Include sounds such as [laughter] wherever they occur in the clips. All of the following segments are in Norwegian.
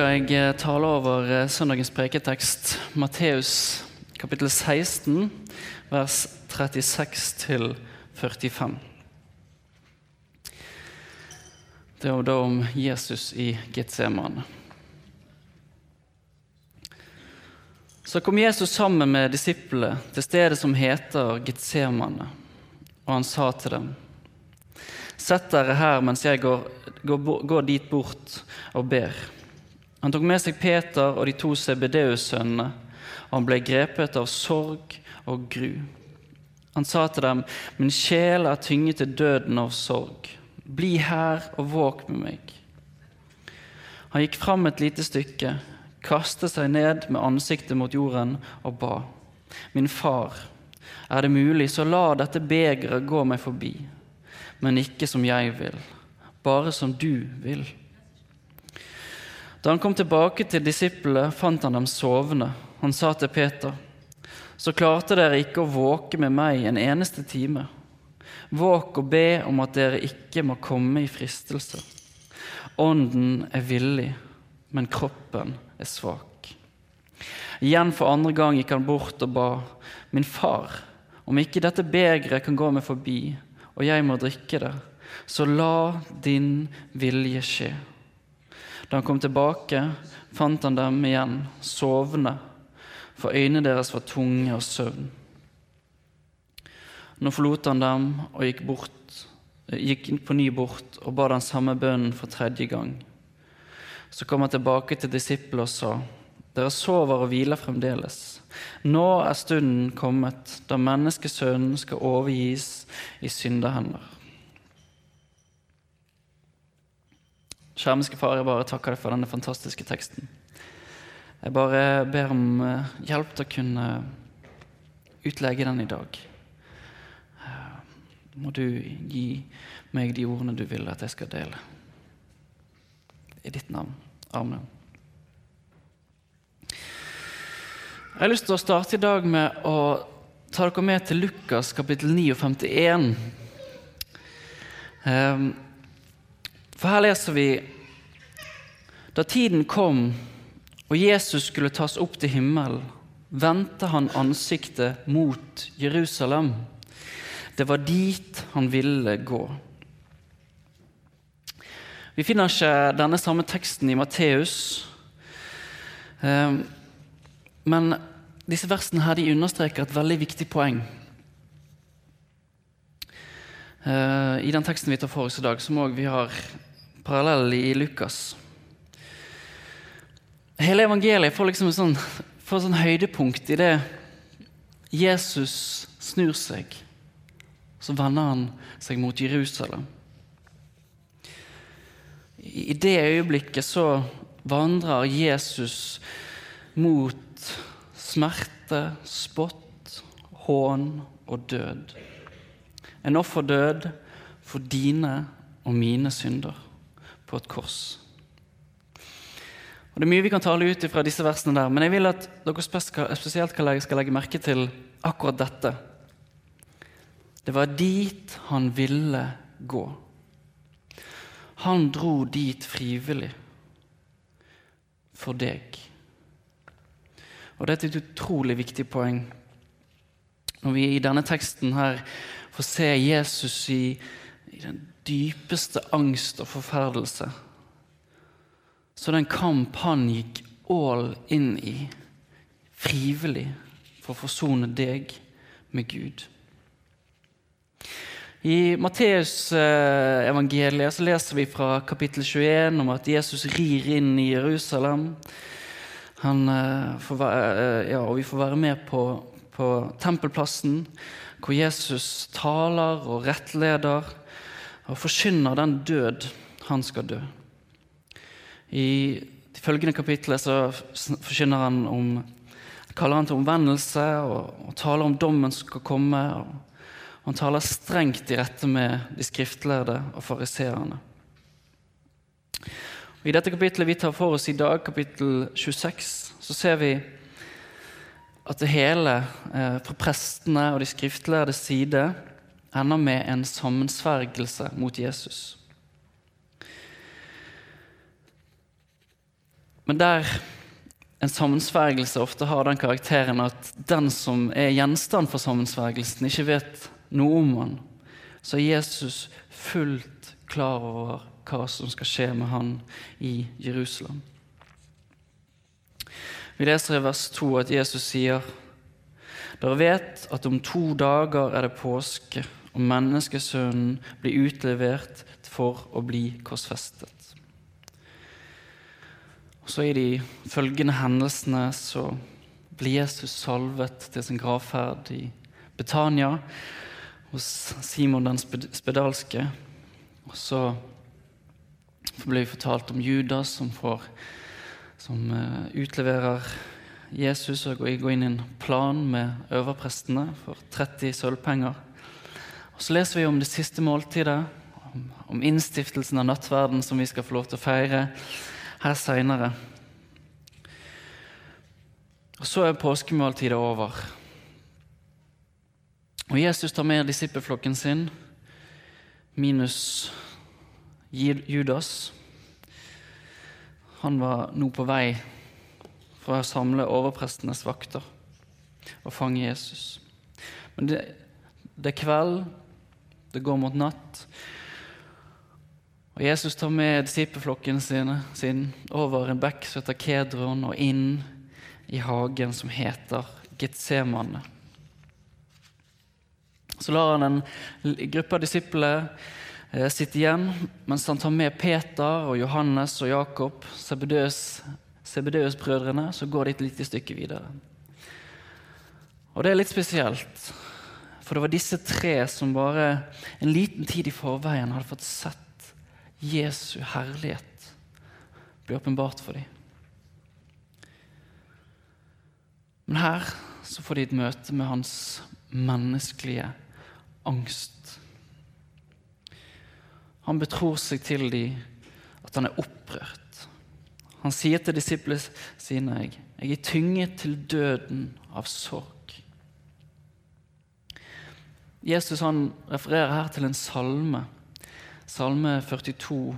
skal jeg eh, tale over eh, søndagens preketekst, Matteus kapittel 16, vers 36 til 45. Det er da om Jesus i Getsemane. Så kom Jesus sammen med disiplene til stedet som heter Getsemane, og han sa til dem:" Sett dere her mens jeg går, går, går dit bort og ber. Han tok med seg Peter og de to CBDU-sønnene, han ble grepet av sorg og gru. Han sa til dem, min sjel er tynget til døden av sorg. Bli her og våk med meg. Han gikk fram et lite stykke, kastet seg ned med ansiktet mot jorden og ba. Min far, er det mulig, så la dette begeret gå meg forbi men ikke som jeg vil, bare som du vil. Da han kom tilbake til disiplene, fant han dem sovende. Han sa til Peter, så klarte dere ikke å våke med meg en eneste time. Våk og be om at dere ikke må komme i fristelse. Ånden er villig, men kroppen er svak. Igjen for andre gang gikk han bort og ba, min far, om ikke dette begeret kan gå meg forbi, og jeg må drikke det, så la din vilje skje. Da han kom tilbake, fant han dem igjen sovende, for øynene deres var tunge av søvn. Nå forlot han dem og gikk, bort, gikk på ny bort og ba den samme bønnen for tredje gang. Så kom han tilbake til disiplene og sa:" Dere sover og hviler fremdeles. Nå er stunden kommet da menneskesønnen skal overgis i syndehender. Skjermiske far, jeg bare takker deg for denne fantastiske teksten. Jeg bare ber om eh, hjelp til å kunne utlegge den i dag. Eh, må du gi meg de ordene du vil at jeg skal dele. I ditt navn. Amen. Jeg har lyst til å starte i dag med å ta dere med til Lukas kapittel 9 og 51. Ehm, for her leser vi Da tiden kom og Jesus skulle tas opp til himmelen, vendte han ansiktet mot Jerusalem. Det var dit han ville gå. Vi finner ikke denne samme teksten i Matteus. Ehm, men disse versene her, de understreker et veldig viktig poeng. Uh, I den teksten vi tar for oss i dag, som òg vi har parallell i Lukas. Hele evangeliet får liksom en sånn, sånn høydepunkt i det Jesus snur seg. Så vender han seg mot Jerusalem. I det øyeblikket så vandrer Jesus mot smerte, spott, hån og død. En offerdød for dine og mine synder på et kors. Og Det er mye vi kan tale ut fra disse versene, der, men jeg vil at dere spesielt skal legge merke til akkurat dette. Det var dit han ville gå. Han dro dit frivillig for deg. Og Dette er et utrolig viktig poeng. Når vi i denne teksten her får se Jesus i, i den dypeste angst og forferdelse, så er kamp han gikk all inn i, frivillig, for å forsone deg med Gud. I Matteusevangeliet så leser vi fra kapittel 21 om at Jesus rir inn i Jerusalem. Han, får, ja, og vi får være med på, på tempelplassen, hvor Jesus taler og rettleder og forkynner den død han skal dø. I de følgende kapitlene så forkynner han om kaller han til omvendelse og, og taler om dommen som skal komme. Han taler strengt i rette med de skriftlærde og fariseerne. I dette kapitlet vi tar for oss i dag, kapittel 26, så ser vi at det hele eh, fra prestene og de skriftlærdes side ender med en sammensvergelse mot Jesus. Men der en sammensvergelse ofte har den karakteren at den som er gjenstand for sammensvergelsen, ikke vet noe om han, så er Jesus fullt klar over hva som skal skje med han i Jerusalem. Vi leser i vers 2 at Jesus sier dere vet at om to dager er det påske, og menneskesønnen blir utlevert for å bli korsfestet. Og Så i de følgende hendelsene så blir Jesus salvet til sin gravferd i Betania hos Simon den spedalske. Og så blir vi fortalt om Judas som, får, som uh, utleverer Jesus og går inn i en plan med øverprestene for 30 sølvpenger. Så leser vi om det siste måltidet, om innstiftelsen av nattverden som vi skal få lov til å feire her seinere. Og så er påskemåltidet over. Og Jesus tar med disippelflokken sin, minus Judas. Han var nå på vei for å samle overprestenes vakter og fange Jesus. Men det, det er kveld, det går mot natt. Og Jesus tar med disippelflokken sin, over en bekk som heter Kedron, og inn i hagen som heter Getsemane. Så lar han en gruppe av disipler eh, sitte igjen, mens han tar med Peter og Johannes og Jakob, Sebedeus-brødrene, så går de et lite stykke videre. Og det er litt spesielt, for det var disse tre som bare en liten tid i forveien hadde fått sett Jesu herlighet bli åpenbart for dem. Men her så får de et møte med hans menneskelige angst. Han betror seg til dem at han er opprørt. Han sier til disiplene sine jeg, jeg er tynget til døden av sorg. Jesus han refererer her til en salme, salme 42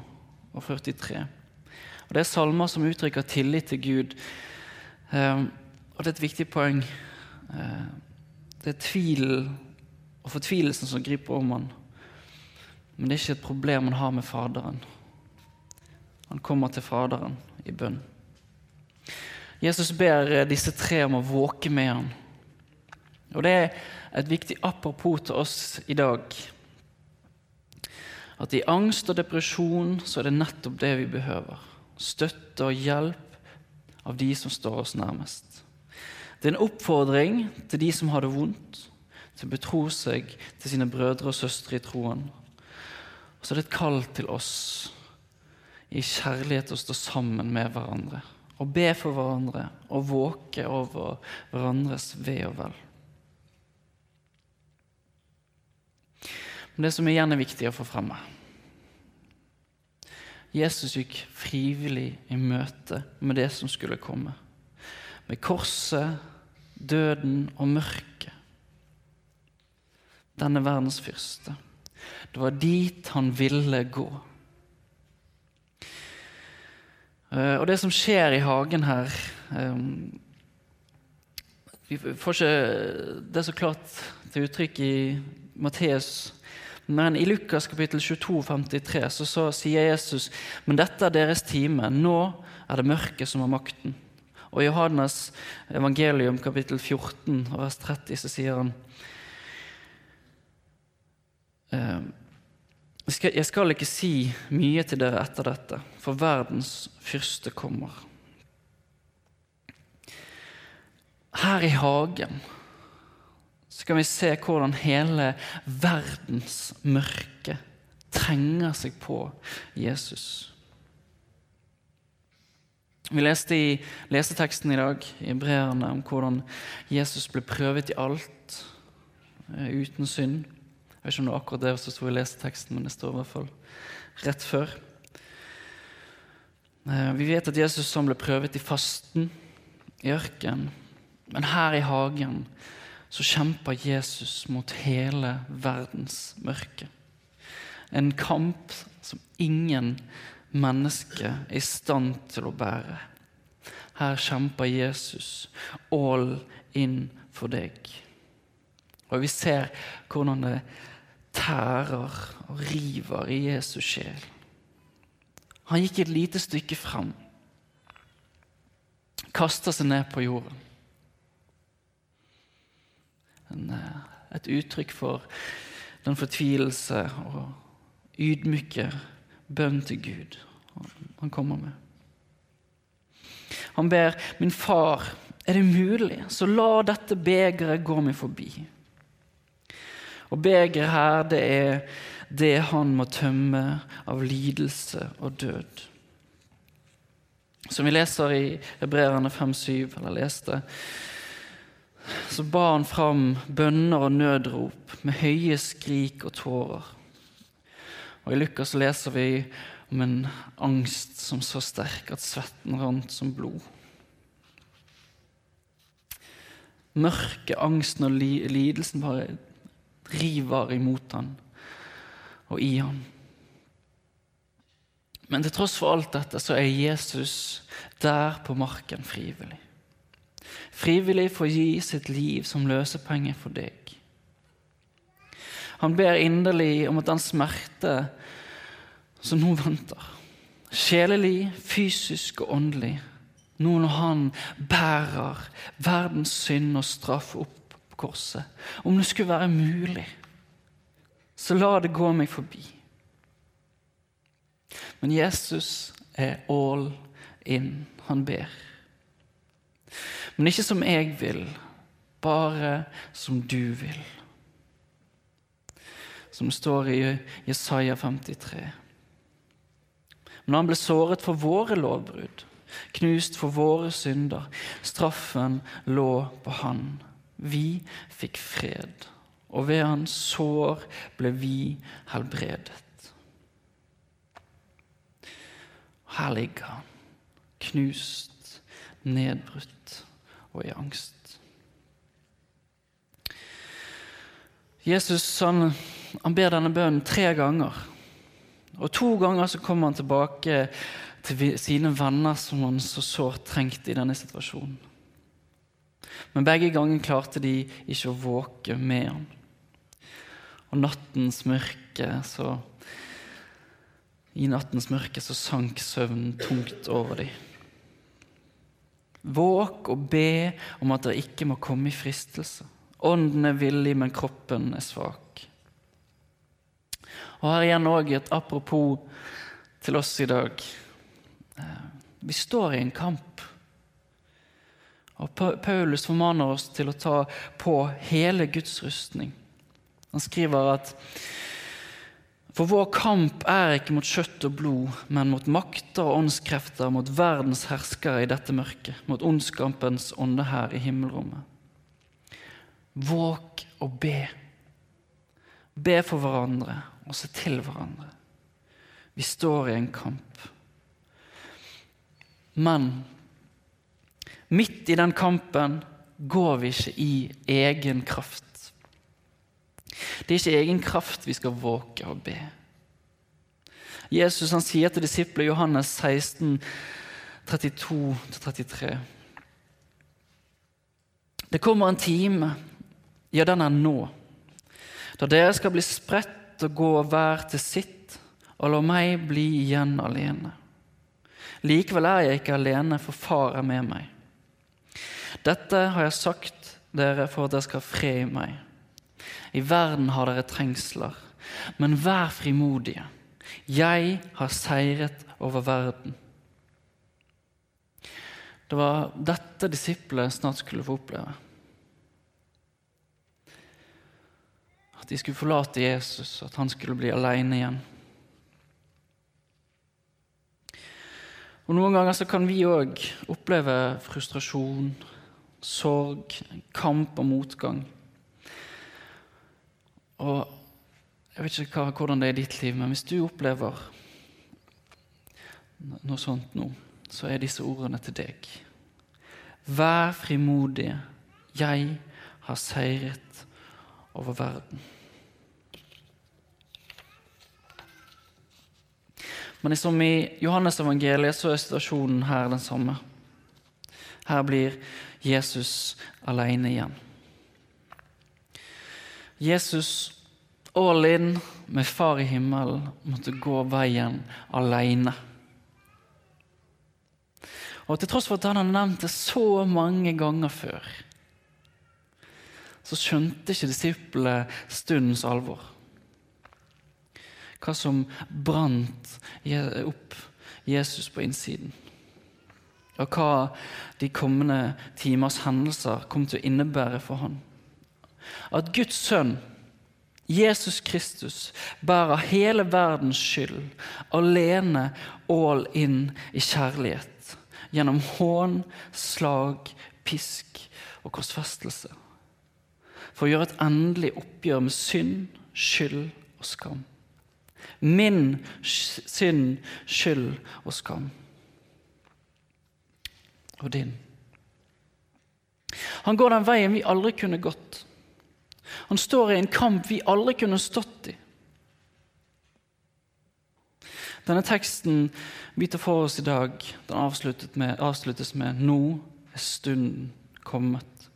og 43. Og Det er salmer som uttrykker tillit til Gud. Eh, og det er et viktig poeng. Eh, det er tvilen og fortvilelsen som griper om han. Men det er ikke et problem han har med Faderen. Han kommer til Faderen i bønn. Jesus ber eh, disse tre om å våke med han. Og Det er et viktig apropos til oss i dag. At i angst og depresjon så er det nettopp det vi behøver. Støtte og hjelp av de som står oss nærmest. Det er en oppfordring til de som har det vondt, til å betro seg til sine brødre og søstre i troen. Og så er det et kall til oss i kjærlighet å stå sammen med hverandre. Og be for hverandre og våke over hverandres ve og vel. Men det som er viktig å få fram Jesus gikk frivillig i møte med det som skulle komme. Med korset døden og mørket. Denne verdens fyrste. Det var dit han ville gå. Eh, og det som skjer i hagen her eh, Vi får ikke det så klart til uttrykk i Matteus, men i Lukas kapittel 22, 53, så, så sier Jesus men dette er deres time. Nå er det mørket som har makten. Og I Johannes evangelium kapittel 14 vers 30 så sier han «Ehm, jeg skal ikke si mye til dere etter dette, for verdens fyrste kommer. Her i hagen skal vi se hvordan hele verdens mørke trenger seg på Jesus. Vi leste i leseteksten i dag i breerne om hvordan Jesus ble prøvet i alt eh, uten synd. Jeg vet ikke om det er akkurat det som sto i leseteksten, men det står i hvert fall rett før. Eh, vi vet at Jesus ble prøvet i fasten, i ørkenen. Men her i hagen så kjemper Jesus mot hele verdens mørke. En kamp som ingen menneske er i stand til å bære. Her kjemper Jesus all in for deg. Og vi ser hvordan det tærer og river i Jesus sjel. Han gikk et lite stykke fram, kasta seg ned på jorden. En, eh, et uttrykk for den fortvilelse og ydmyke bønn til Gud han kommer med. Han ber min far, er det mulig, så la dette begeret gå meg forbi. Og begeret her, det er det han må tømme av lidelse og død. Som vi leser i Hebreerne 5,7, eller leste, så ba han fram bønner og nødrop med høye skrik og tårer. Og I Lukas leser vi om en angst som så sterk at svetten rant som blod. Mørket, angsten og lidelsen bare river imot han og i han. Men til tross for alt dette så er Jesus der på marken frivillig. Frivillig for å gi sitt liv som løsepenge for deg. Han ber inderlig om at den smerte som nå venter, sjelelig, fysisk og åndelig, nå når han bærer verdens synd og straff opp på korset Om det skulle være mulig, så la det gå meg forbi. Men Jesus er all in. Han ber. Men ikke som jeg vil, bare som du vil. Som står i Jesaja 53. Men han ble såret for våre lovbrudd, knust for våre synder. Straffen lå på han. Vi fikk fred, og ved hans sår ble vi helbredet. Her ligger han, knust, nedbrutt og i angst. Jesus han, han ber denne bønnen tre ganger. Og To ganger så kommer han tilbake til sine venner som han så sårt trengte i denne situasjonen. Men begge ganger klarte de ikke å våke med han. Og nattens mørke så I nattens mørke så sank søvnen tungt over dem. Våk og be om at dere ikke må komme i fristelse. Ånden er villig, men kroppen er svak. Og her igjen òg et apropos til oss i dag. Eh, vi står i en kamp. Og Paulus formaner oss til å ta på hele Guds rustning. Han skriver at for vår kamp er ikke mot kjøtt og blod, men mot makter og åndskrefter, mot verdens herskere i dette mørket, mot ondskapens ånde her i himmelrommet. Våg og be. Be for hverandre og se til hverandre. Vi står i en kamp. Men midt i den kampen går vi ikke i egen kraft. Det er ikke egen kraft vi skal våke og be. Jesus han sier til disiplet Johannes 16, 32-33 Det kommer en time, ja, den er nå, da dere skal bli spredt og gå hver til sitt, og la meg bli igjen alene. Likevel er jeg ikke alene, for Far er med meg. Dette har jeg sagt dere for at dere skal ha fred i meg. I verden har dere trengsler, men vær frimodige. Jeg har seiret over verden. Det var dette disiplene snart skulle få oppleve. At de skulle forlate Jesus, at han skulle bli alene igjen. Og Noen ganger så kan vi òg oppleve frustrasjon, sorg, kamp og motgang. Og Jeg vet ikke hva, hvordan det er i ditt liv, men hvis du opplever noe sånt nå, så er disse ordene til deg. Vær frimodig, jeg har seiret over verden. Men som i Johannes-evangeliet så er situasjonen her den samme. Her blir Jesus alene igjen. Jesus all in med Far i himmelen måtte gå veien alene. Og til tross for at han har nevnt det så mange ganger før, så skjønte ikke disiplene stundens alvor hva som brant opp Jesus på innsiden. Og hva de kommende timers hendelser kom til å innebære for han. At Guds sønn, Jesus Kristus, bærer hele verdens skyld, alene all in i kjærlighet. Gjennom hån, slag, pisk og korsfestelse. For å gjøre et endelig oppgjør med synd, skyld og skam min synd, skyld og skam. Og din. Han går den veien vi aldri kunne gått. Han står i en kamp vi aldri kunne stått i. Denne teksten vi tar for oss i dag, den med, avsluttes med 'Nå er stunden kommet'.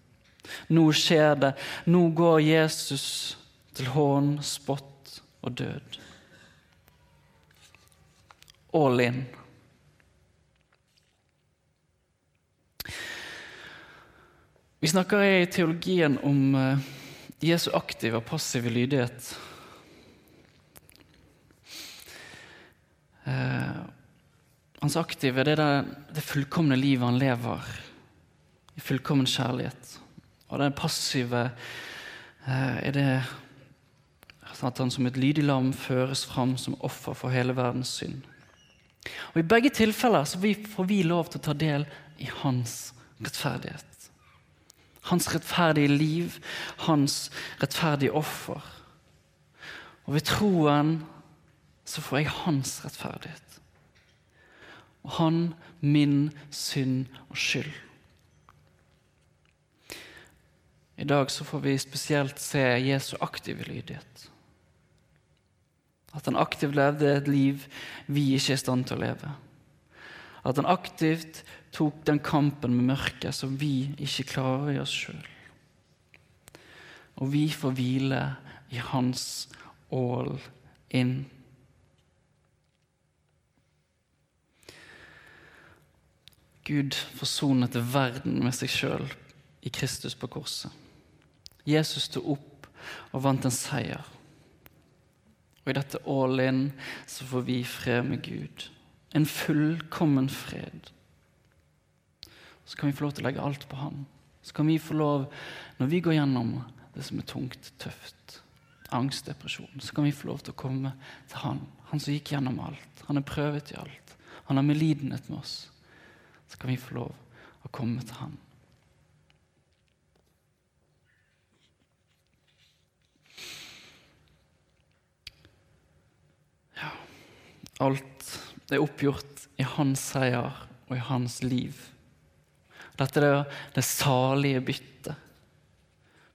Nå skjer det. Nå går Jesus til hån, spott og død all in. Vi snakker i teologien om eh, Jesu aktive og passive lydighet. Eh, hans aktive det er det, det fullkomne livet han lever i fullkommen kjærlighet. Og det passive eh, er det at han som et lydig lam føres fram som offer for hele verdens synd. Og I begge tilfeller så får vi lov til å ta del i hans rettferdighet. Hans rettferdige liv, hans rettferdige offer. Og ved troen så får jeg hans rettferdighet. Og han min synd og skyld. I dag så får vi spesielt se Jesu aktive lydighet. At han aktivt levde et liv vi ikke er i stand til å leve. At han aktivt tok den kampen med mørket som vi ikke klarer i oss sjøl. Og vi får hvile i hans all in. Gud forsonet verden med seg sjøl i Kristus på korset. Jesus sto opp og vant en seier. Og i dette all in så får vi fred med Gud. En fullkommen fred. Så kan vi få lov til å legge alt på Han. Så kan vi få lov, når vi går gjennom det som er tungt, tøft, angst, depresjon, så kan vi få lov til å komme til Han. Han som gikk gjennom alt. Han er prøvet i alt. Han har medlidenhet med oss. Så kan vi få lov å komme til Han. Alt er oppgjort i hans seier og i hans liv. Dette er det salige byttet.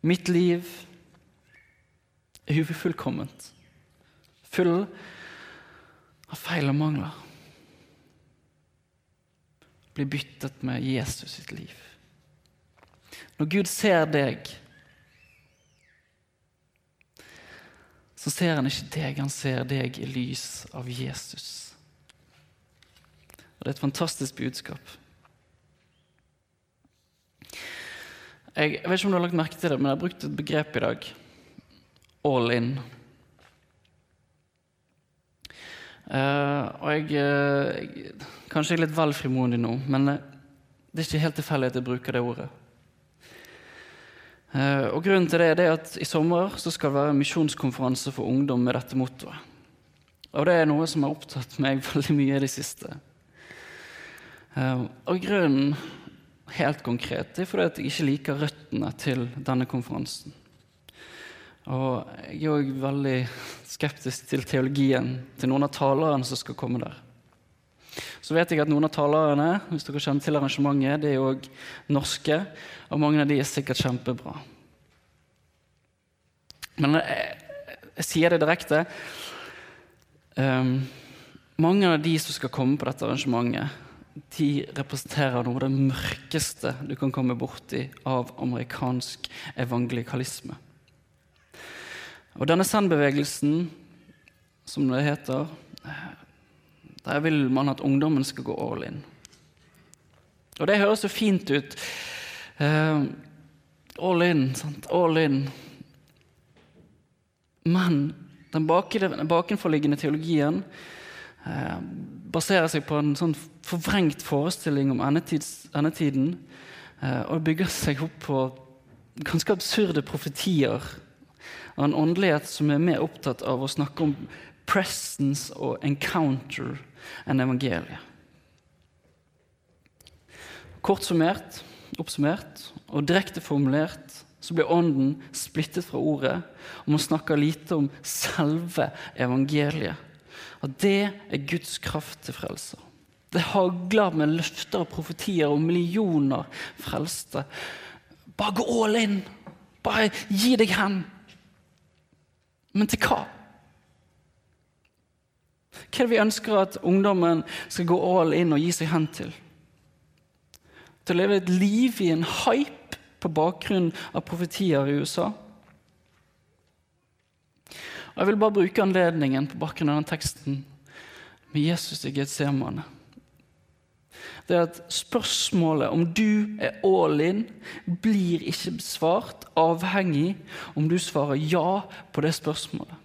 Mitt liv er ufullkomment, full av feil og mangler. Blir byttet med Jesus sitt liv. Når Gud ser deg, så ser han ikke deg, han ser deg i lys av Jesus. Og Det er et fantastisk budskap. Jeg, jeg vet ikke om du har lagt merke til det, men jeg har brukt et begrep i dag. All in. Uh, og jeg, uh, Kanskje jeg er litt vel frimodig nå, men uh, det er ikke helt tilfeldig at jeg bruker det ordet. Uh, og Grunnen til det er at i sommer skal det være misjonskonferanse for ungdom med dette mottoet. Og det er noe som har opptatt meg [laughs] veldig mye i det siste. Uh, og grunnen, helt konkret, det er fordi jeg ikke liker røttene til denne konferansen. Og jeg er òg veldig skeptisk til teologien til noen av talerne som skal komme der. Så vet jeg at noen av talerne hvis dere kjenner til arrangementet, det er òg norske, og mange av de er sikkert kjempebra. Men jeg, jeg sier det direkte. Um, mange av de som skal komme på dette arrangementet, de representerer noe av det mørkeste du kan komme borti av amerikansk evangelikalisme. Og denne Zen-bevegelsen, som det heter, der vil man at ungdommen skal gå all in. Og det høres jo fint ut. Uh, all in, sant? All in. Men den bakenforliggende teologien uh, baserer seg på en sånn forvrengt forestilling om endetids, endetiden. Uh, og bygger seg opp på ganske absurde profetier av en åndelighet som er mer opptatt av å snakke om presence og encounter enn evangeliet. Kort summert, oppsummert og direkte formulert så blir Ånden splittet fra ordet, og man snakker lite om selve evangeliet. Og det er Guds kraft til frelse. Det hagler med løfter og profetier og millioner frelste. Bare gå all in! Bare gi deg hen! Men til hva? Hva er det vi ønsker at ungdommen skal gå all in og gi seg hen til? Til å leve et liv i en hype på bakgrunn av profetier i USA? Og Jeg vil bare bruke anledningen på bakgrunn av den teksten med Jesus i Getsemane. Det er at Spørsmålet om du er all in, blir ikke besvart avhengig om du svarer ja på det spørsmålet.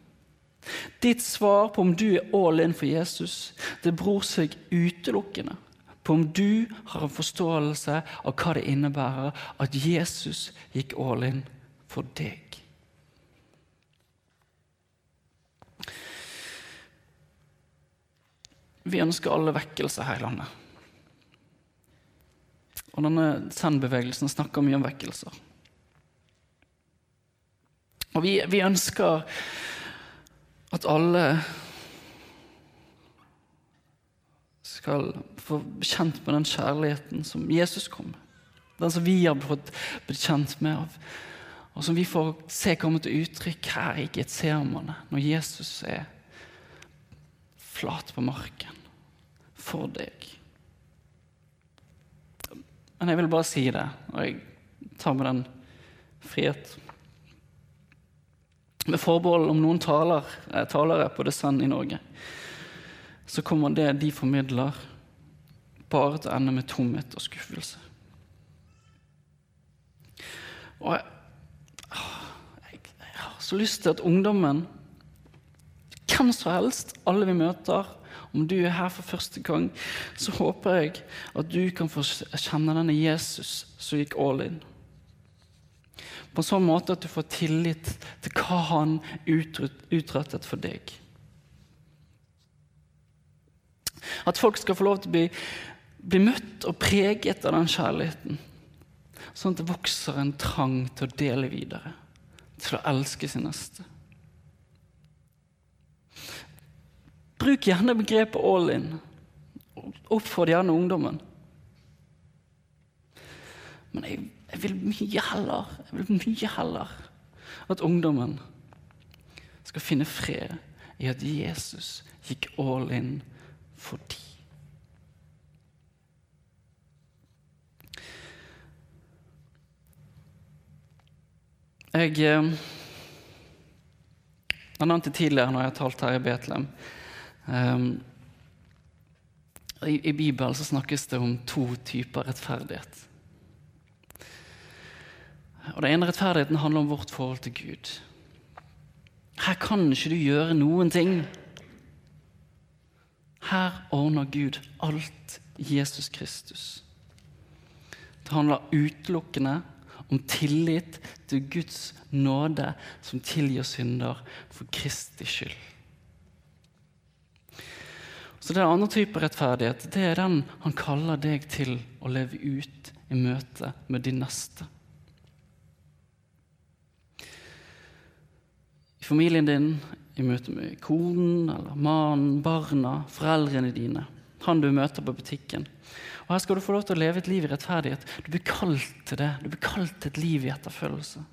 Ditt svar på om du er all in for Jesus, det bror seg utelukkende på om du har en forståelse av hva det innebærer at Jesus gikk all in for deg. Vi ønsker alle vekkelse her i landet. Og denne Zen-bevegelsen snakker mye om vekkelser. Og vi, vi ønsker at alle skal få kjent med den kjærligheten som Jesus kom med. Den som vi har fått blitt kjent med av. Og som vi får se komme til uttrykk her i Getsemane, når Jesus er flat på marken for deg. Men jeg vil bare si det, og jeg tar med den frihet. Med forbehold om noen taler, eh, talere på Descend i Norge, så kommer det de formidler, bare til å ende med tomhet og skuffelse. Og jeg, jeg, jeg har så lyst til at ungdommen, hvem som helst, alle vi møter, om du er her for første gang, så håper jeg at du kan få kjenne denne Jesus som gikk all in. På en sånn måte at du får tillit til hva han utrettet for deg. At folk skal få lov til å bli, bli møtt og preget av den kjærligheten. Sånn at det vokser en trang til å dele videre, til å elske sin neste. Bruk gjerne begrepet all in. Oppfordr gjerne ungdommen. Men jeg jeg vil mye heller, jeg vil mye heller at ungdommen skal finne fred i at Jesus gikk all in for dem. Jeg eh, har nevnt tidligere når jeg har talt her i Betlehem. Um, i, I Bibelen så snakkes det om to typer rettferdighet. Og Den ene rettferdigheten handler om vårt forhold til Gud. Her kan ikke du gjøre noen ting. Her ordner Gud alt Jesus Kristus. Det handler utelukkende om tillit til Guds nåde som tilgir synder for Kristi skyld. Så det er en annen type rettferdighet. Det er den han kaller deg til å leve ut i møte med din neste. I familien din, i møte med konen eller mannen, barna, foreldrene dine. Han du møter på butikken. Og Her skal du få lov til å leve et liv i rettferdighet. Du blir kalt til det. Du blir kalt til et liv i etterfølgelse.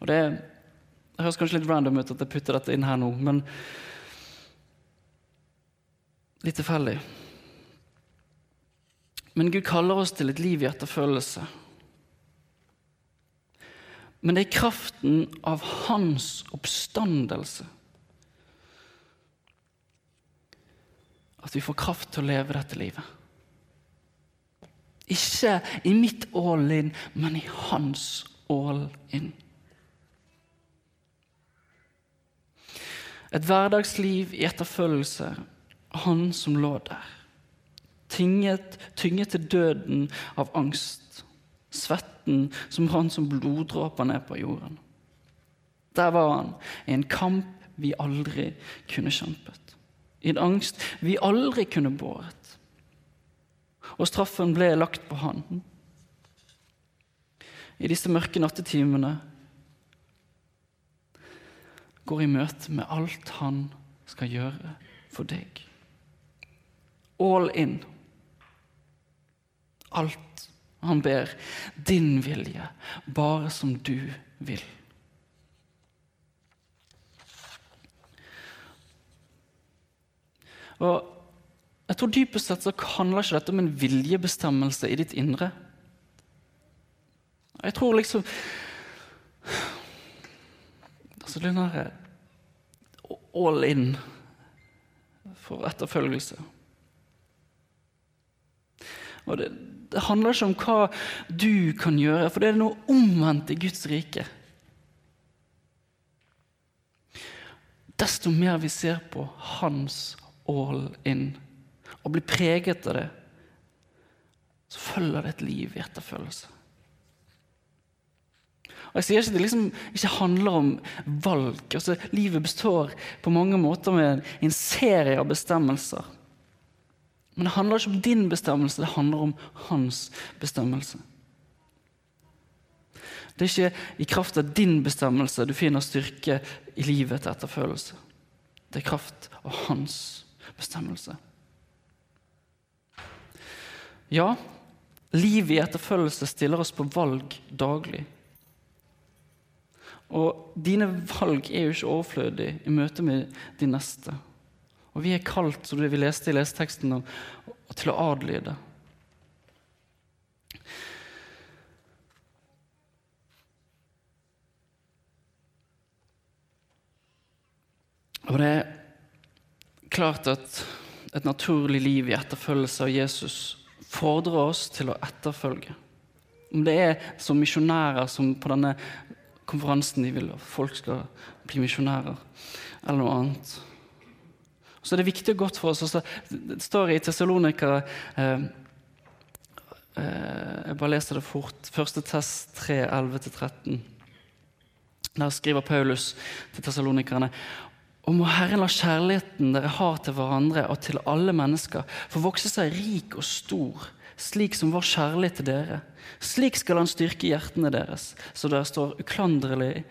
Og Det, det høres kanskje litt random ut at jeg putter dette inn her nå, men litt tilfeldig. Men Gud kaller oss til et liv i etterfølgelse. Men det er kraften av hans oppstandelse at vi får kraft til å leve dette livet. Ikke i mitt all in, men i hans all in. Et hverdagsliv i etterfølgelse han som lå der. Tynget, tynget til døden av angst. Svetten som rant som bloddråper ned på jorden. Der var han, i en kamp vi aldri kunne kjempet i en angst vi aldri kunne båret. Og straffen ble lagt på han. I disse mørke nattetimene går i møte med alt han skal gjøre for deg. All in. Alt han ber. Din vilje, bare som du vil. Og jeg tror Dypest sett så handler ikke dette om en viljebestemmelse i ditt indre. Jeg tror liksom Altså den derre all in for etterfølgelse. Og det, det, handler ikke om hva du kan gjøre, for det er noe omvendt i Guds rike. Desto mer vi ser på Hans all in og blir preget av det, så følger det et liv i etterfølgelse. Og Jeg sier ikke at det liksom ikke handler om valg. Altså, livet består på mange måter med en serie av bestemmelser. Men det handler ikke om din bestemmelse, det handler om hans bestemmelse. Det er ikke i kraft av din bestemmelse du finner styrke i livet til etterfølelse. Det er kraft av hans bestemmelse. Ja, livet i etterfølgelse stiller oss på valg daglig. Og dine valg er jo ikke overflødige i møte med de neste. Og vi er kalt, som vi leste i leseteksten, til å adlyde. Og det er klart at et naturlig liv i etterfølgelse av Jesus fordrer oss til å etterfølge. Om det er som misjonærer som på denne konferansen de vil at folk skal bli misjonærer, eller noe annet. Så det er viktig og godt for oss. Det står i Tessalonika eh, eh, Jeg bare leser det fort. Første test 3, 11-13. Der skriver Paulus til tessalonikerne og må Herren la kjærligheten dere har til hverandre og til alle mennesker, få vokse seg rik og stor, slik som vår kjærlighet til dere. Slik skal Han styrke hjertene deres, så dere står uklanderlige,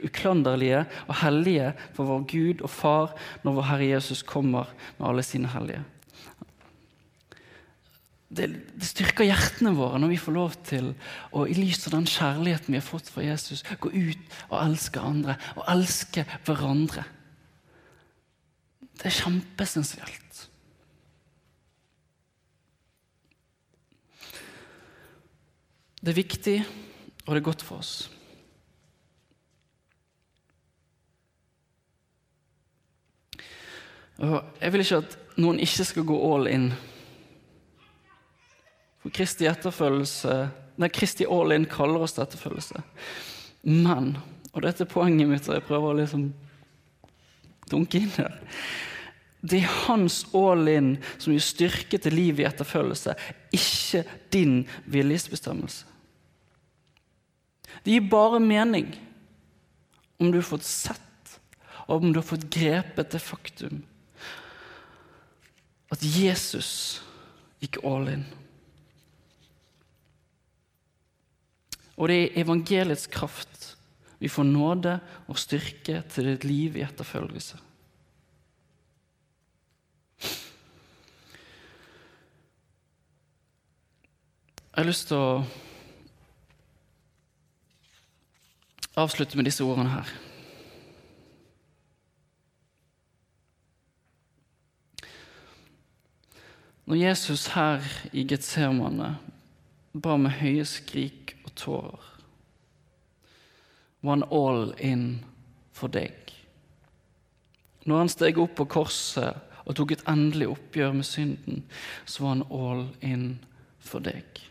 uklanderlige og hellige for vår Gud og Far når vår Herre Jesus kommer med alle sine hellige. Det, det, styrker hjertene våre når vi får lov til å i lys av den kjærligheten vi har fått fra Jesus, gå ut og elske andre og elske hverandre. Det er kjempeessensielt. Det er viktig, og det er godt for oss. Og jeg vil ikke at noen ikke skal gå all in. For Kristi etterfølgelse Nei, Kristi all in kaller oss til etterfølgelse. Men, og dette er poenget mitt, og jeg prøver å liksom dunke inn her det er hans all in som gir styrke til livet i etterfølgelse, ikke din viljesbestemmelse. Det gir bare mening om du har fått sett, og om du har fått grepet det faktum at Jesus gikk all in. Og det er evangeliets kraft vi får nåde og styrke til et liv i etterfølgelse. Jeg har lyst til å avslutte med disse ordene her. Når Jesus her i Getsemane ba med høye skrik og tårer, var han all in for deg. Når han steg opp på korset og tok et endelig oppgjør med synden, så var han all in for deg.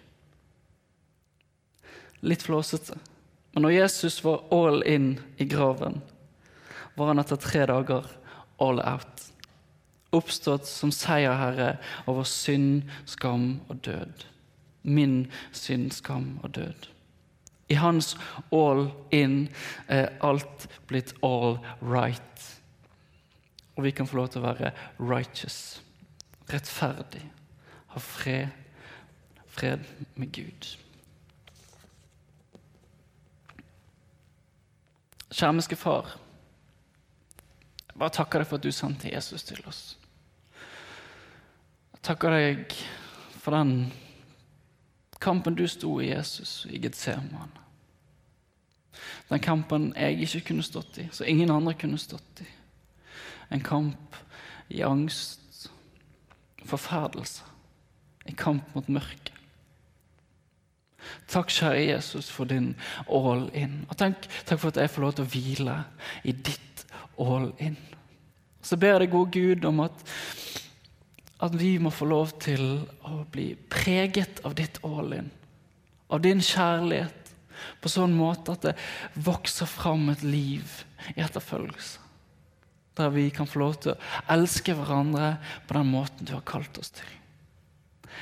Litt flåsete. Men når Jesus var all in i graven, var han etter tre dager all out. Oppstått som seierherre over synd, skam og død. Min synd, skam og død. I hans all in er alt blitt all right. Og vi kan få lov til å være righteous, rettferdig, ha fred, fred med Gud. Skjermiske far, jeg bare takker deg for at du sendte Jesus til oss. Takker deg for den kampen du sto i Jesus i Getsemane. Den kampen jeg ikke kunne stått i, så ingen andre kunne stått i. En kamp i angst, forferdelse, en kamp mot mørket. Takk, kjære Jesus, for din all in. Og takk, takk for at jeg får lov til å hvile i ditt all in. Så ber jeg deg, gode Gud, om at, at vi må få lov til å bli preget av ditt all in. Av din kjærlighet på sånn måte at det vokser fram et liv i etterfølgelse. Der vi kan få lov til å elske hverandre på den måten du har kalt oss til.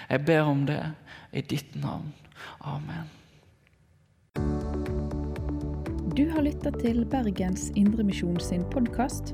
Jeg ber om det i ditt navn. Amen. Du har lytta til Bergens Indremisjon sin podkast.